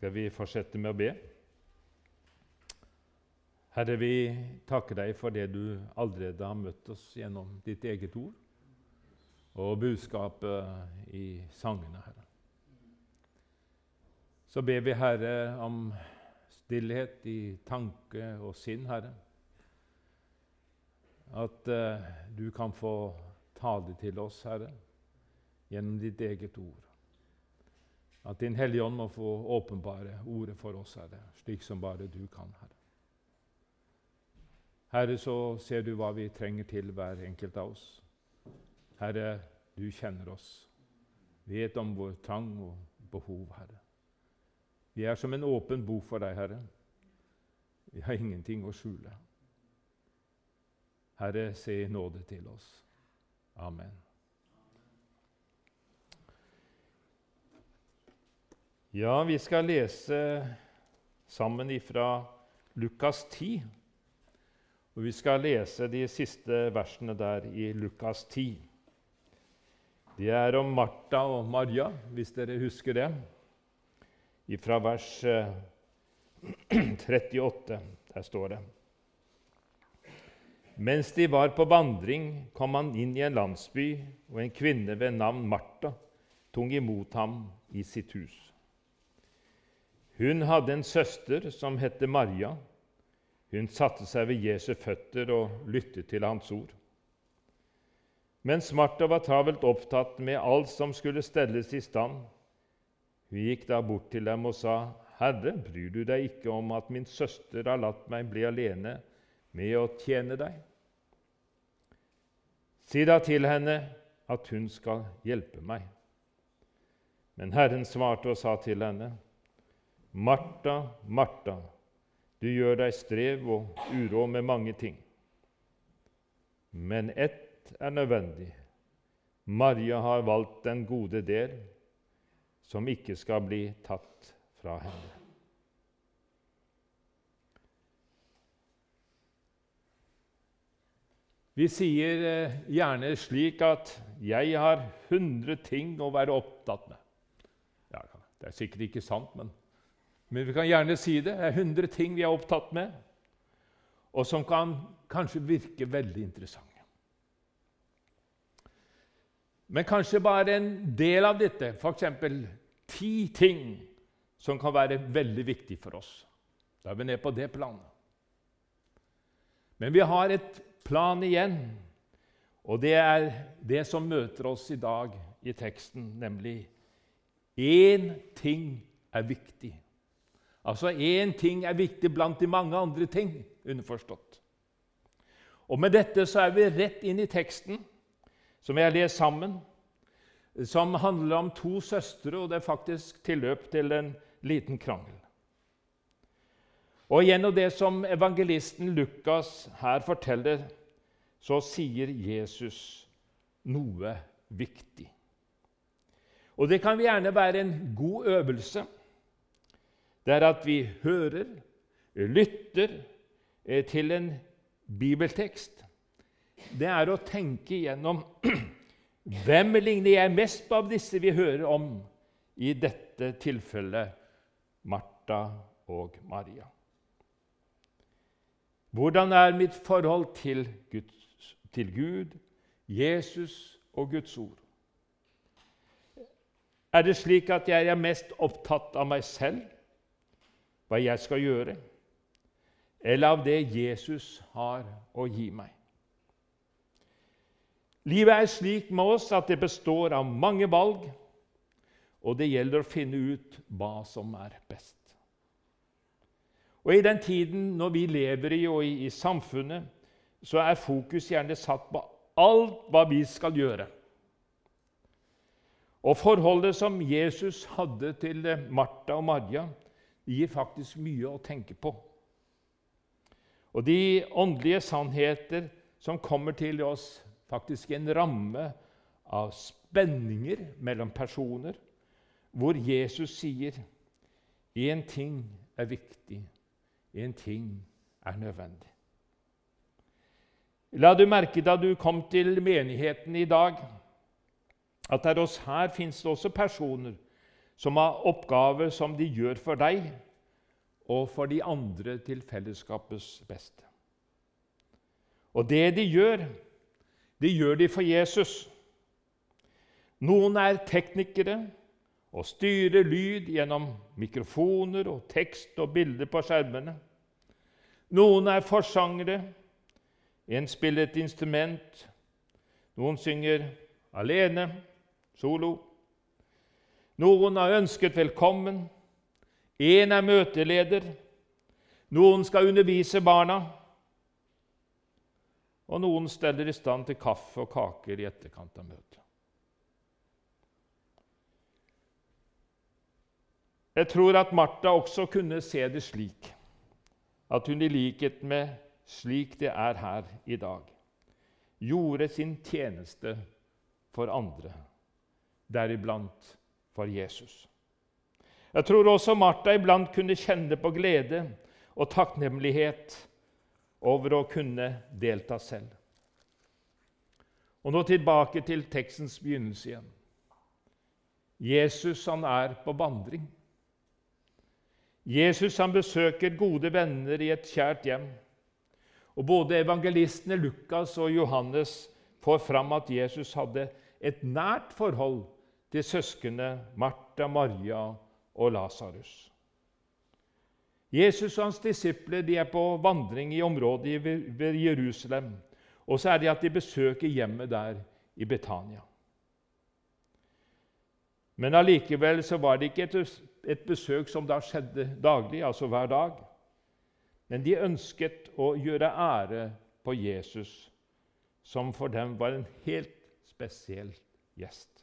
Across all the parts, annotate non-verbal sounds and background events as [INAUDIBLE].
Skal vi fortsette med å be? Herre, vi takker deg for det du allerede har møtt oss gjennom ditt eget ord og budskapet i sangene, Herre. Så ber vi, Herre, om stillhet i tanke og sinn, Herre. At uh, du kan få tale til oss, Herre, gjennom ditt eget ord. At Din Hellige Ånd må få åpenbare ordet for oss, Herre, slik som bare du kan, Herre. Herre, så ser du hva vi trenger til, hver enkelt av oss. Herre, du kjenner oss, vet om vår trang og behov, Herre. Vi er som en åpen bok for deg, Herre. Vi har ingenting å skjule. Herre, se nåde til oss. Amen. Ja, vi skal lese sammen ifra Lukas 10. Og vi skal lese de siste versene der i Lukas 10. Det er om Martha og Maria, hvis dere husker det, ifra vers 38. Eh, [CLEARS THROAT] der står det Mens de var på vandring, kom han inn i en landsby, og en kvinne ved navn Martha tung imot ham i sitt hus. Hun hadde en søster som het Maria. Hun satte seg ved Jesu føtter og lyttet til hans ord. Mens Martha var travelt opptatt med alt som skulle stelles i stand, hun gikk da bort til dem og sa, 'Herre, bryr du deg ikke om at min søster har latt meg bli alene med å tjene deg?' Si da til henne at hun skal hjelpe meg. Men Herren svarte og sa til henne, Martha, Martha, du gjør deg strev og uro med mange ting. Men ett er nødvendig. Maria har valgt den gode del, som ikke skal bli tatt fra henne. Vi sier eh, gjerne slik at 'jeg har hundre ting å være opptatt med'. Ja, det er sikkert ikke sant, men men vi kan gjerne si det. Det er 100 ting vi er opptatt med, og som kan kanskje virke veldig interessante. Men kanskje bare en del av dette, f.eks. ti ting som kan være veldig viktig for oss. Da er vi nede på det planet. Men vi har et plan igjen, og det er det som møter oss i dag i teksten, nemlig én ting er viktig. Altså én ting er viktig blant de mange andre ting, underforstått. Og Med dette så er vi rett inn i teksten, som jeg har lest sammen, som handler om to søstre, og det er faktisk tilløp til en liten krangel. Og Gjennom det som evangelisten Lukas her forteller, så sier Jesus noe viktig. Og Det kan gjerne være en god øvelse det er at vi hører, lytter eh, til en bibeltekst. Det er å tenke igjennom [CLEARS THROAT] hvem ligner jeg mest på av disse vi hører om, i dette tilfellet Martha og Maria. Hvordan er mitt forhold til, Guds, til Gud, Jesus og Guds ord? Er det slik at jeg er mest opptatt av meg selv? Hva jeg skal gjøre, eller av det Jesus har å gi meg. Livet er slik med oss at det består av mange valg, og det gjelder å finne ut hva som er best. Og I den tiden når vi lever i, og i, i samfunnet, så er fokus gjerne satt på alt hva vi skal gjøre. Og Forholdet som Jesus hadde til Martha og Maria, gir faktisk mye å tenke på. Og de åndelige sannheter som kommer til oss, faktisk en ramme av spenninger mellom personer, hvor Jesus sier én ting er viktig, én ting er nødvendig. La du merke da du kom til menigheten i dag, at der oss her fins det også personer som har oppgaver som de gjør for deg og for de andre til fellesskapets beste. Og det de gjør, det gjør de for Jesus. Noen er teknikere og styrer lyd gjennom mikrofoner og tekst og bilder på skjermene. Noen er forsangere. En spiller et instrument. Noen synger alene, solo. Noen har ønsket velkommen. En er møteleder. Noen skal undervise barna. Og noen steller i stand til kaffe og kaker i etterkant av møtet. Jeg tror at Martha også kunne se det slik, at hun i likhet med slik det er her i dag, gjorde sin tjeneste for andre, deriblant for Jesus. Jeg tror også Martha iblant kunne kjenne på glede og takknemlighet over å kunne delta selv. Og Nå tilbake til tekstens begynnelse igjen. Jesus han er på vandring. Jesus han besøker gode venner i et kjært hjem. Og Både evangelistene Lukas og Johannes får fram at Jesus hadde et nært forhold til søsknene Martha, Maria og Lasarus. Jesus og hans disipler de er på vandring i området ved Jerusalem. Og så er det at de besøker hjemmet der i Betania. Men allikevel så var det ikke et, et besøk som da skjedde daglig, altså hver dag. Men de ønsket å gjøre ære på Jesus, som for dem var en helt spesiell gjest.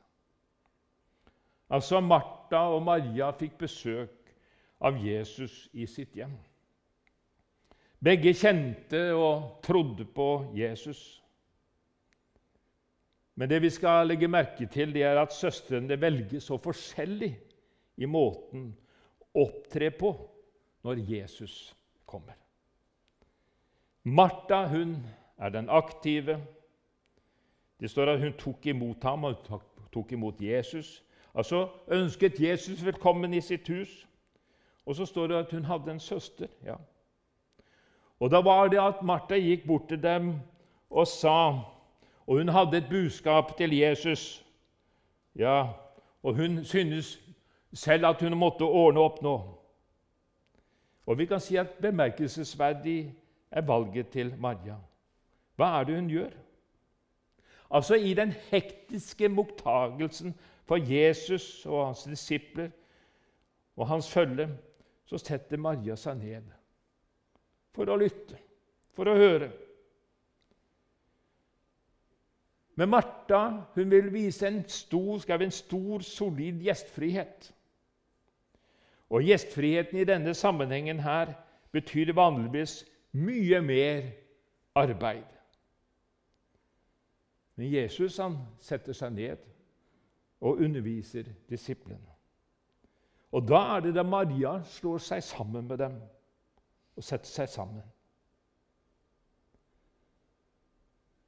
Altså Martha og Maria fikk besøk av Jesus i sitt hjem. Begge kjente og trodde på Jesus. Men det vi skal legge merke til, det er at søstrene velger så forskjellig i måten å opptre på når Jesus kommer. Martha hun er den aktive. Det står at hun tok imot ham og tok imot Jesus. Altså ønsket Jesus velkommen i sitt hus. Og så står det at hun hadde en søster. ja. Og da var det at Martha gikk bort til dem og sa Og hun hadde et budskap til Jesus. Ja, og hun syntes selv at hun måtte ordne opp nå. Og vi kan si at bemerkelsesverdig er valget til Maria. Hva er det hun gjør? Altså I den hektiske mottagelsen for Jesus og hans disipler og hans følge så setter Maria seg ned for å lytte, for å høre. Men Martha hun vil vise en stor, en stor, solid gjestfrihet. Og Gjestfriheten i denne sammenhengen her betyr vanligvis mye mer arbeid. Men Jesus han setter seg ned og underviser disiplene. Og da er det da Maria slår seg sammen med dem og setter seg sammen.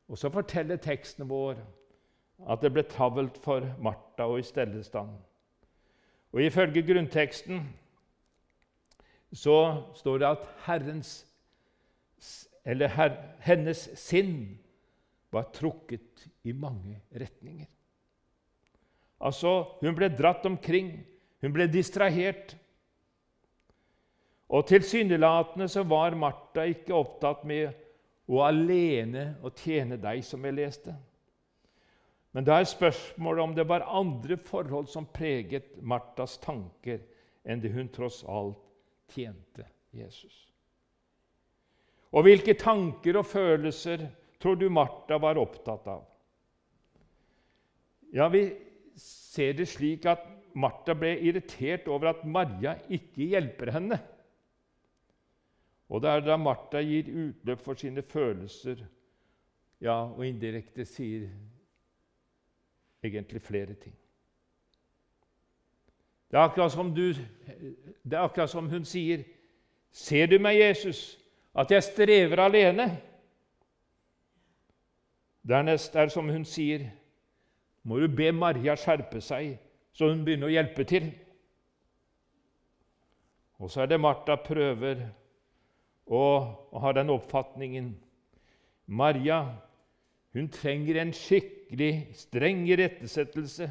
Og så forteller teksten vår at det ble travelt for Martha og i stellestand. Og ifølge grunnteksten så står det at Herrens, her, hennes sinn var trukket i mange retninger. Altså, hun ble dratt omkring hun ble distrahert. Og tilsynelatende så var Martha ikke opptatt med å alene å tjene deg, som jeg leste. Men da er spørsmålet om det var andre forhold som preget Martas tanker enn det hun tross alt tjente Jesus. Og hvilke tanker og følelser tror du Martha var opptatt av? Ja, Vi ser det slik at Martha ble irritert over at Maria ikke hjelper henne. Og det er da Martha gir utløp for sine følelser ja, og indirekte sier egentlig flere ting. Det er akkurat som, du, det er akkurat som hun sier, 'Ser du meg, Jesus, at jeg strever alene?' Dernest er som hun sier, 'Må du be Maria skjerpe seg, så hun begynner å hjelpe til. Og så er det Martha prøver å, ha den oppfatningen Maria hun trenger en skikkelig streng irettesettelse,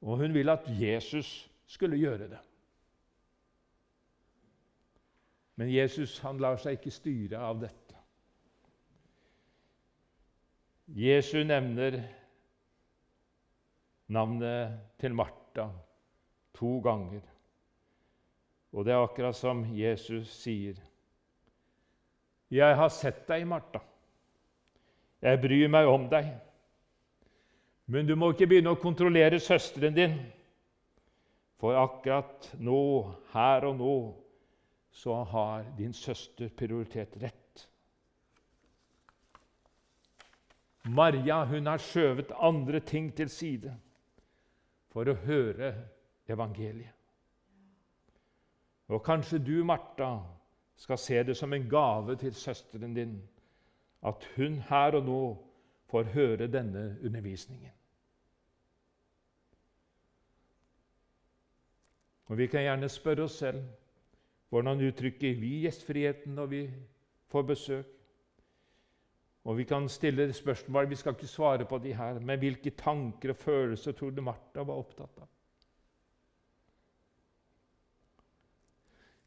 og hun vil at Jesus skulle gjøre det. Men Jesus han lar seg ikke styre av dette. Jesus nevner navnet til Martha to ganger. Og det er akkurat som Jesus sier. Jeg har sett deg, Martha. Jeg bryr meg om deg. Men du må ikke begynne å kontrollere søsteren din, for akkurat nå, her og nå, så har din søster prioritet rett. Maria hun har skjøvet andre ting til side for å høre evangeliet. Og kanskje du, Martha, skal se det som en gave til søsteren din at hun her og nå får høre denne undervisningen. Og Vi kan gjerne spørre oss selv hvordan uttrykker vi gjestfriheten når vi får besøk. Og Vi kan stille spørsmål, vi skal ikke svare på de her, men hvilke tanker og følelser tror du Martha var opptatt av?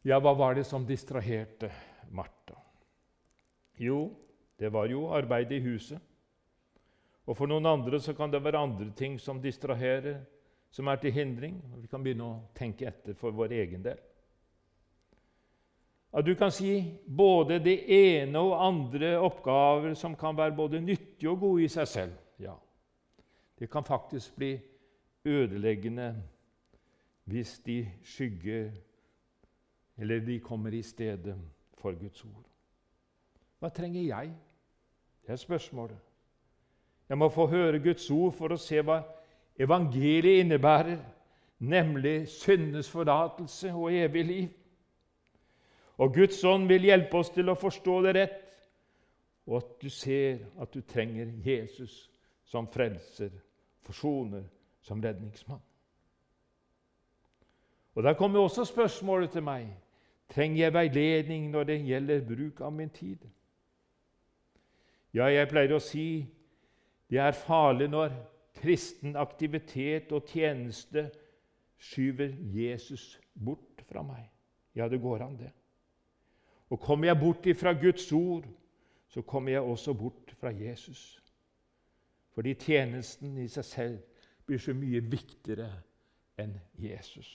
Ja, hva var det som distraherte Martha? Jo, det var jo arbeidet i huset. Og for noen andre så kan det være andre ting som distraherer, som er til hindring. Vi kan begynne å tenke etter for vår egen del. At du kan si både det ene og andre oppgaver som kan være både nyttige og gode i seg selv. Ja, Det kan faktisk bli ødeleggende hvis de skygger eller de kommer i stedet for Guds ord. Hva trenger jeg? Det er spørsmålet. Jeg må få høre Guds ord for å se hva evangeliet innebærer, nemlig syndenes forlatelse og evig liv. Og Guds ånd vil hjelpe oss til å forstå det rett, og at du ser at du trenger Jesus som frelser, forsoner, som redningsmann. Og Der kommer også spørsmålet til meg trenger jeg veiledning når det gjelder bruk av min tid. Ja, jeg pleier å si det er farlig når kristen aktivitet og tjeneste skyver Jesus bort fra meg. Ja, det går an, det. Og kommer jeg bort fra Guds ord, så kommer jeg også bort fra Jesus. Fordi tjenesten i seg selv blir så mye viktigere enn Jesus.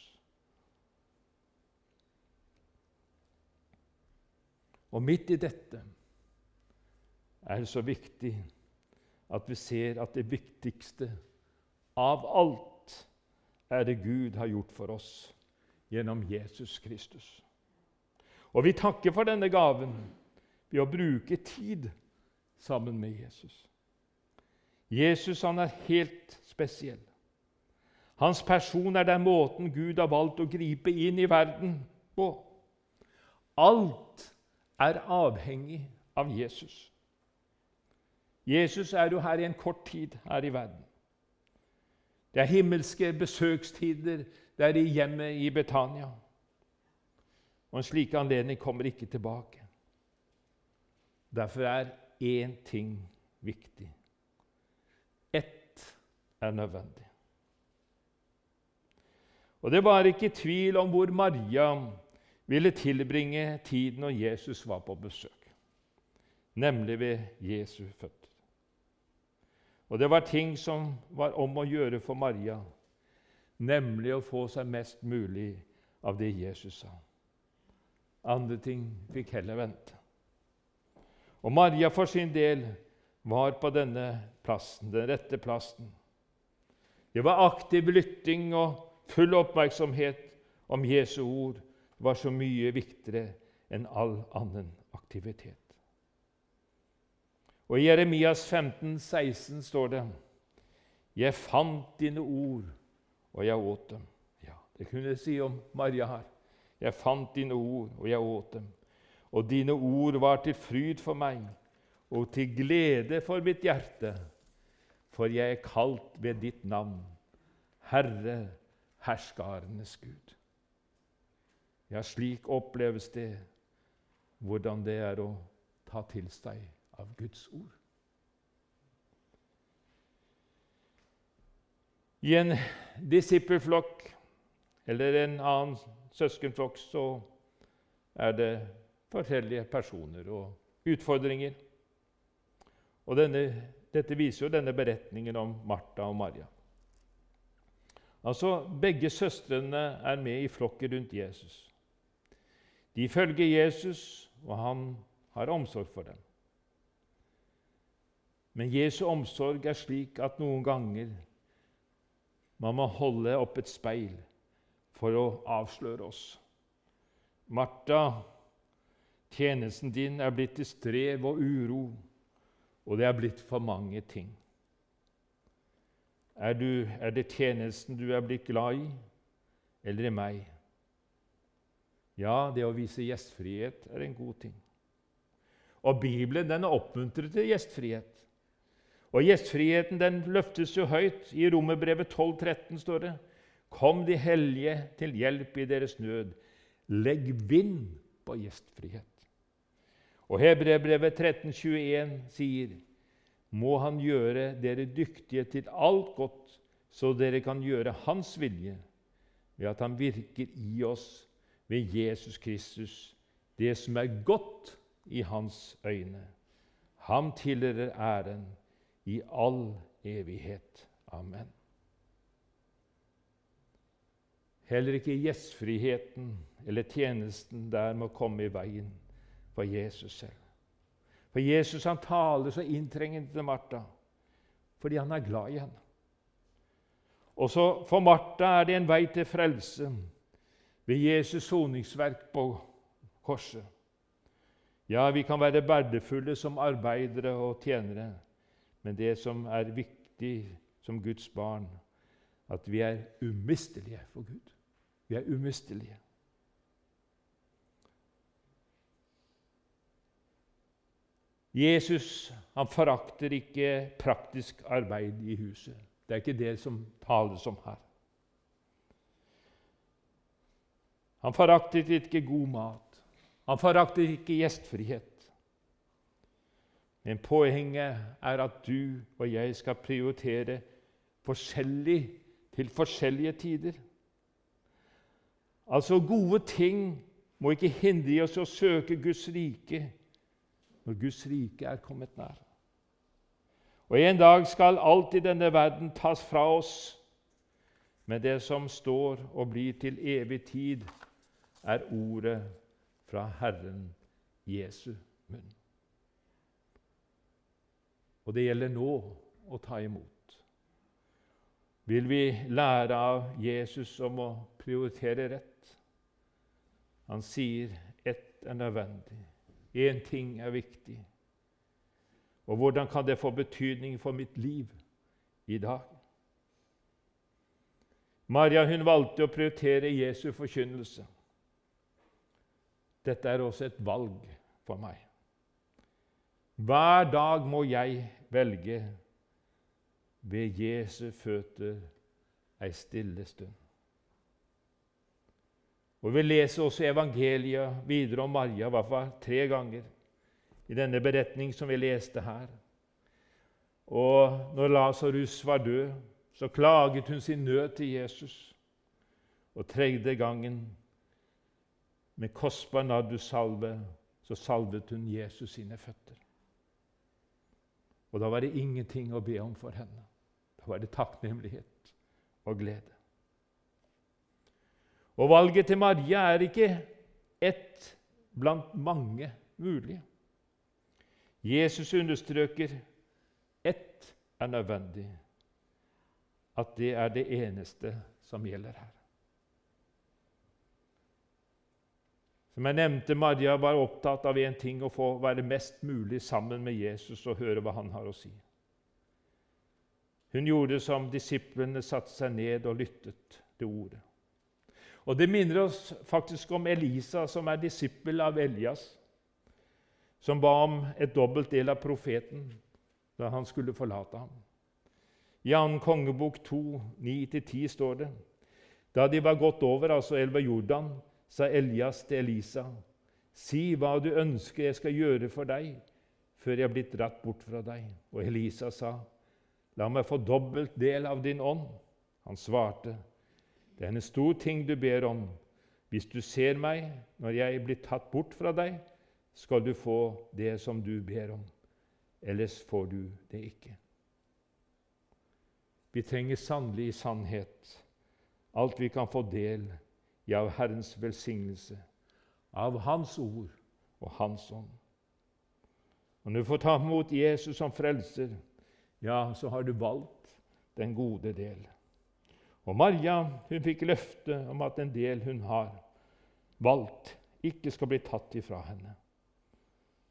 Og midt i dette er det så viktig at vi ser at det viktigste av alt er det Gud har gjort for oss gjennom Jesus Kristus. Og vi takker for denne gaven ved å bruke tid sammen med Jesus. Jesus han er helt spesiell. Hans person er den måten Gud har valgt å gripe inn i verden på. Alt er avhengig av Jesus. Jesus er jo her i en kort tid her i verden. Det er himmelske besøkstider der i hjemmet i Betania. Og en slik anledning kommer ikke tilbake. Derfor er én ting viktig. Ett er nødvendig. Og Det var ikke tvil om hvor Maria ville tilbringe tiden når Jesus var på besøk, nemlig ved Jesu føtter. Og det var ting som var om å gjøre for Maria, nemlig å få seg mest mulig av det Jesus sa. Andre ting fikk heller vente. Og Maria for sin del var på denne plassen, den rette plassen. Det var aktiv lytting og full oppmerksomhet om Jesu ord var så mye viktigere enn all annen aktivitet. Og I Jeremias 15, 16 står det Jeg fant dine ord, og jeg åt dem. Ja, Det kunne jeg si om Maria her. Jeg fant dine ord, og jeg åt dem. Og dine ord var til fryd for meg og til glede for mitt hjerte, for jeg er kalt ved ditt navn, Herre, herskarenes Gud. Ja, slik oppleves det hvordan det er å ta til seg av Guds ord. I en disippelflokk eller en annen søskenflokk så er det forskjellige personer og utfordringer. Og denne, Dette viser jo denne beretningen om Martha og Maria. Altså, Begge søstrene er med i flokken rundt Jesus. De følger Jesus, og han har omsorg for dem. Men Jesu omsorg er slik at noen ganger man må holde opp et speil for å avsløre oss. Martha, tjenesten din er blitt til strev og uro, og det er blitt for mange ting. Er, du, er det tjenesten du er blitt glad i, eller i meg? Ja, det å vise gjestfrihet er en god ting. Og Bibelen den oppmuntrer til gjestfrihet. Og gjestfriheten den løftes jo høyt. I Romerbrevet 12,13 står det:" Kom de hellige til hjelp i deres nød. Legg vind på gjestfrihet. Og Hebreerbrevet 13,21 sier:" må han gjøre dere dyktige til alt godt, så dere kan gjøre Hans vilje, ved at han virker i oss ved Jesus Kristus, det som er godt i Hans øyne. Ham tilhører æren i all evighet. Amen. Heller ikke gjestfriheten eller tjenesten der må komme i veien for Jesus selv. For Jesus han taler så inntrengende til Martha fordi han er glad i henne. Også For Martha er det en vei til frelse ved Jesus soningsverk på korset. Ja, vi kan være verdifulle som arbeidere og tjenere, men det som er viktig som Guds barn, at vi er umistelige for Gud. Vi er umistelige. Jesus han forakter ikke praktisk arbeid i huset. Det er ikke det som tales om her. Han foraktet ikke god mat. Han foraktet ikke gjestfrihet. Men poenget er at du og jeg skal prioritere forskjellig til forskjellige tider. Altså, gode ting må ikke hindre oss å søke Guds rike når Guds rike er kommet nær. Og En dag skal alt i denne verden tas fra oss, men det som står og blir til evig tid, er ordet fra Herren Jesu munn. Og det gjelder nå å ta imot. Vil vi lære av Jesus om å prioritere rett? Han sier ett er nødvendig. Én ting er viktig. Og hvordan kan det få betydning for mitt liv i dag? Maria hun valgte å prioritere Jesu forkynnelse. Dette er også et valg for meg. Hver dag må jeg velge ved Jesu føtter ei stille stund. Og Vi leser også evangeliet videre om Maria, i hvert tre ganger, i denne beretning som vi leste her. Og når Lasarus var død, så klaget hun sin nød til Jesus. Og tredje gangen, med kostbar nardussalve, så salvet hun Jesus sine føtter. Og da var det ingenting å be om for henne. Da var det takknemlighet og glede. Og valget til Maria er ikke ett blant mange mulige. Jesus understreker ett er nødvendig, at det er det eneste som gjelder her. Som jeg nevnte, Maria var opptatt av én ting å få være mest mulig sammen med Jesus og høre hva han har å si. Hun gjorde som disiplene satte seg ned og lyttet til ordet. Og Det minner oss faktisk om Elisa, som er disippel av Elias, som ba om et dobbelt del av profeten da han skulle forlate ham. I 2. kongebok 2, 9-10 står det da de var gått over, altså elva Jordan, sa Elias til Elisa, si hva du ønsker jeg skal gjøre for deg, før jeg er blitt dratt bort fra deg. Og Elisa sa, la meg få dobbelt del av din ånd. Han svarte, det er en stor ting du ber om. Hvis du ser meg når jeg blir tatt bort fra deg, skal du få det som du ber om. Ellers får du det ikke. Vi trenger sannelig i sannhet alt vi kan få del i av Herrens velsignelse, av Hans ord og Hans ånd. Og Når du får ta imot Jesus som frelser, ja, så har du valgt den gode del. Og Maria hun fikk løfte om at en del hun har valgt, ikke skal bli tatt ifra henne.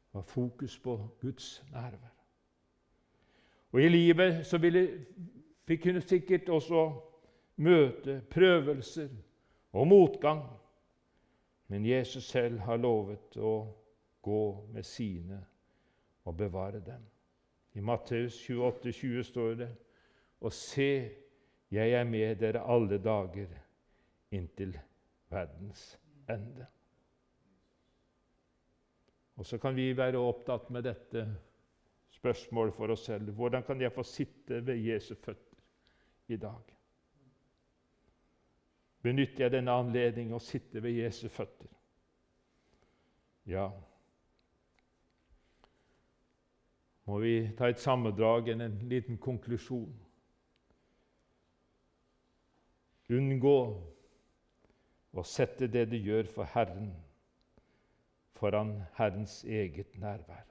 Det var fokus på Guds nærvær. Og I livet så ville, fikk hun sikkert også møte prøvelser og motgang. Men Jesus selv har lovet å gå med sine og bevare dem. I Matteus 28, 20 står det Og se, jeg er med dere alle dager inntil verdens ende. Og så kan vi være opptatt med dette spørsmålet for oss selv. Hvordan kan jeg få sitte ved Jesu føtter i dag? benytter jeg denne anledningen å sitte ved Jesu føtter. Ja Må vi ta et sammendrag en liten konklusjon? Unngå å sette det du gjør for Herren, foran Herrens eget nærvær.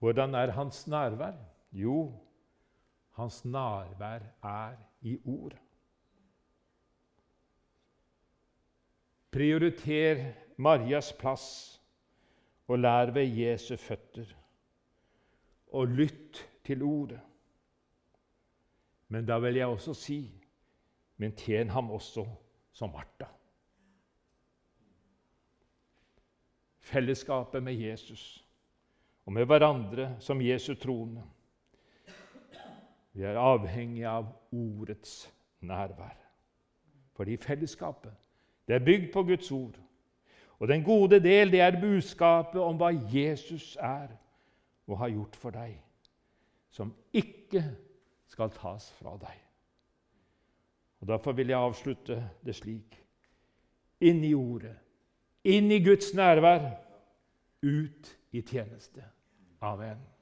Hvordan er Hans nærvær? Jo, Hans nærvær er i ord. Prioriter Marias plass og lær ved Jesu føtter. Og lytt til ordet. Men da vil jeg også si men tjen ham også som Martha. Fellesskapet med Jesus og med hverandre som Jesu troende. vi er avhengig av ordets nærvær. Fordi fellesskapet det er bygd på Guds ord. Og den gode del det er budskapet om hva Jesus er og har gjort for deg, som ikke skal tas fra deg. Og Derfor vil jeg avslutte det slik. Inn i Ordet, inn i Guds nærvær, ut i tjeneste. Amen.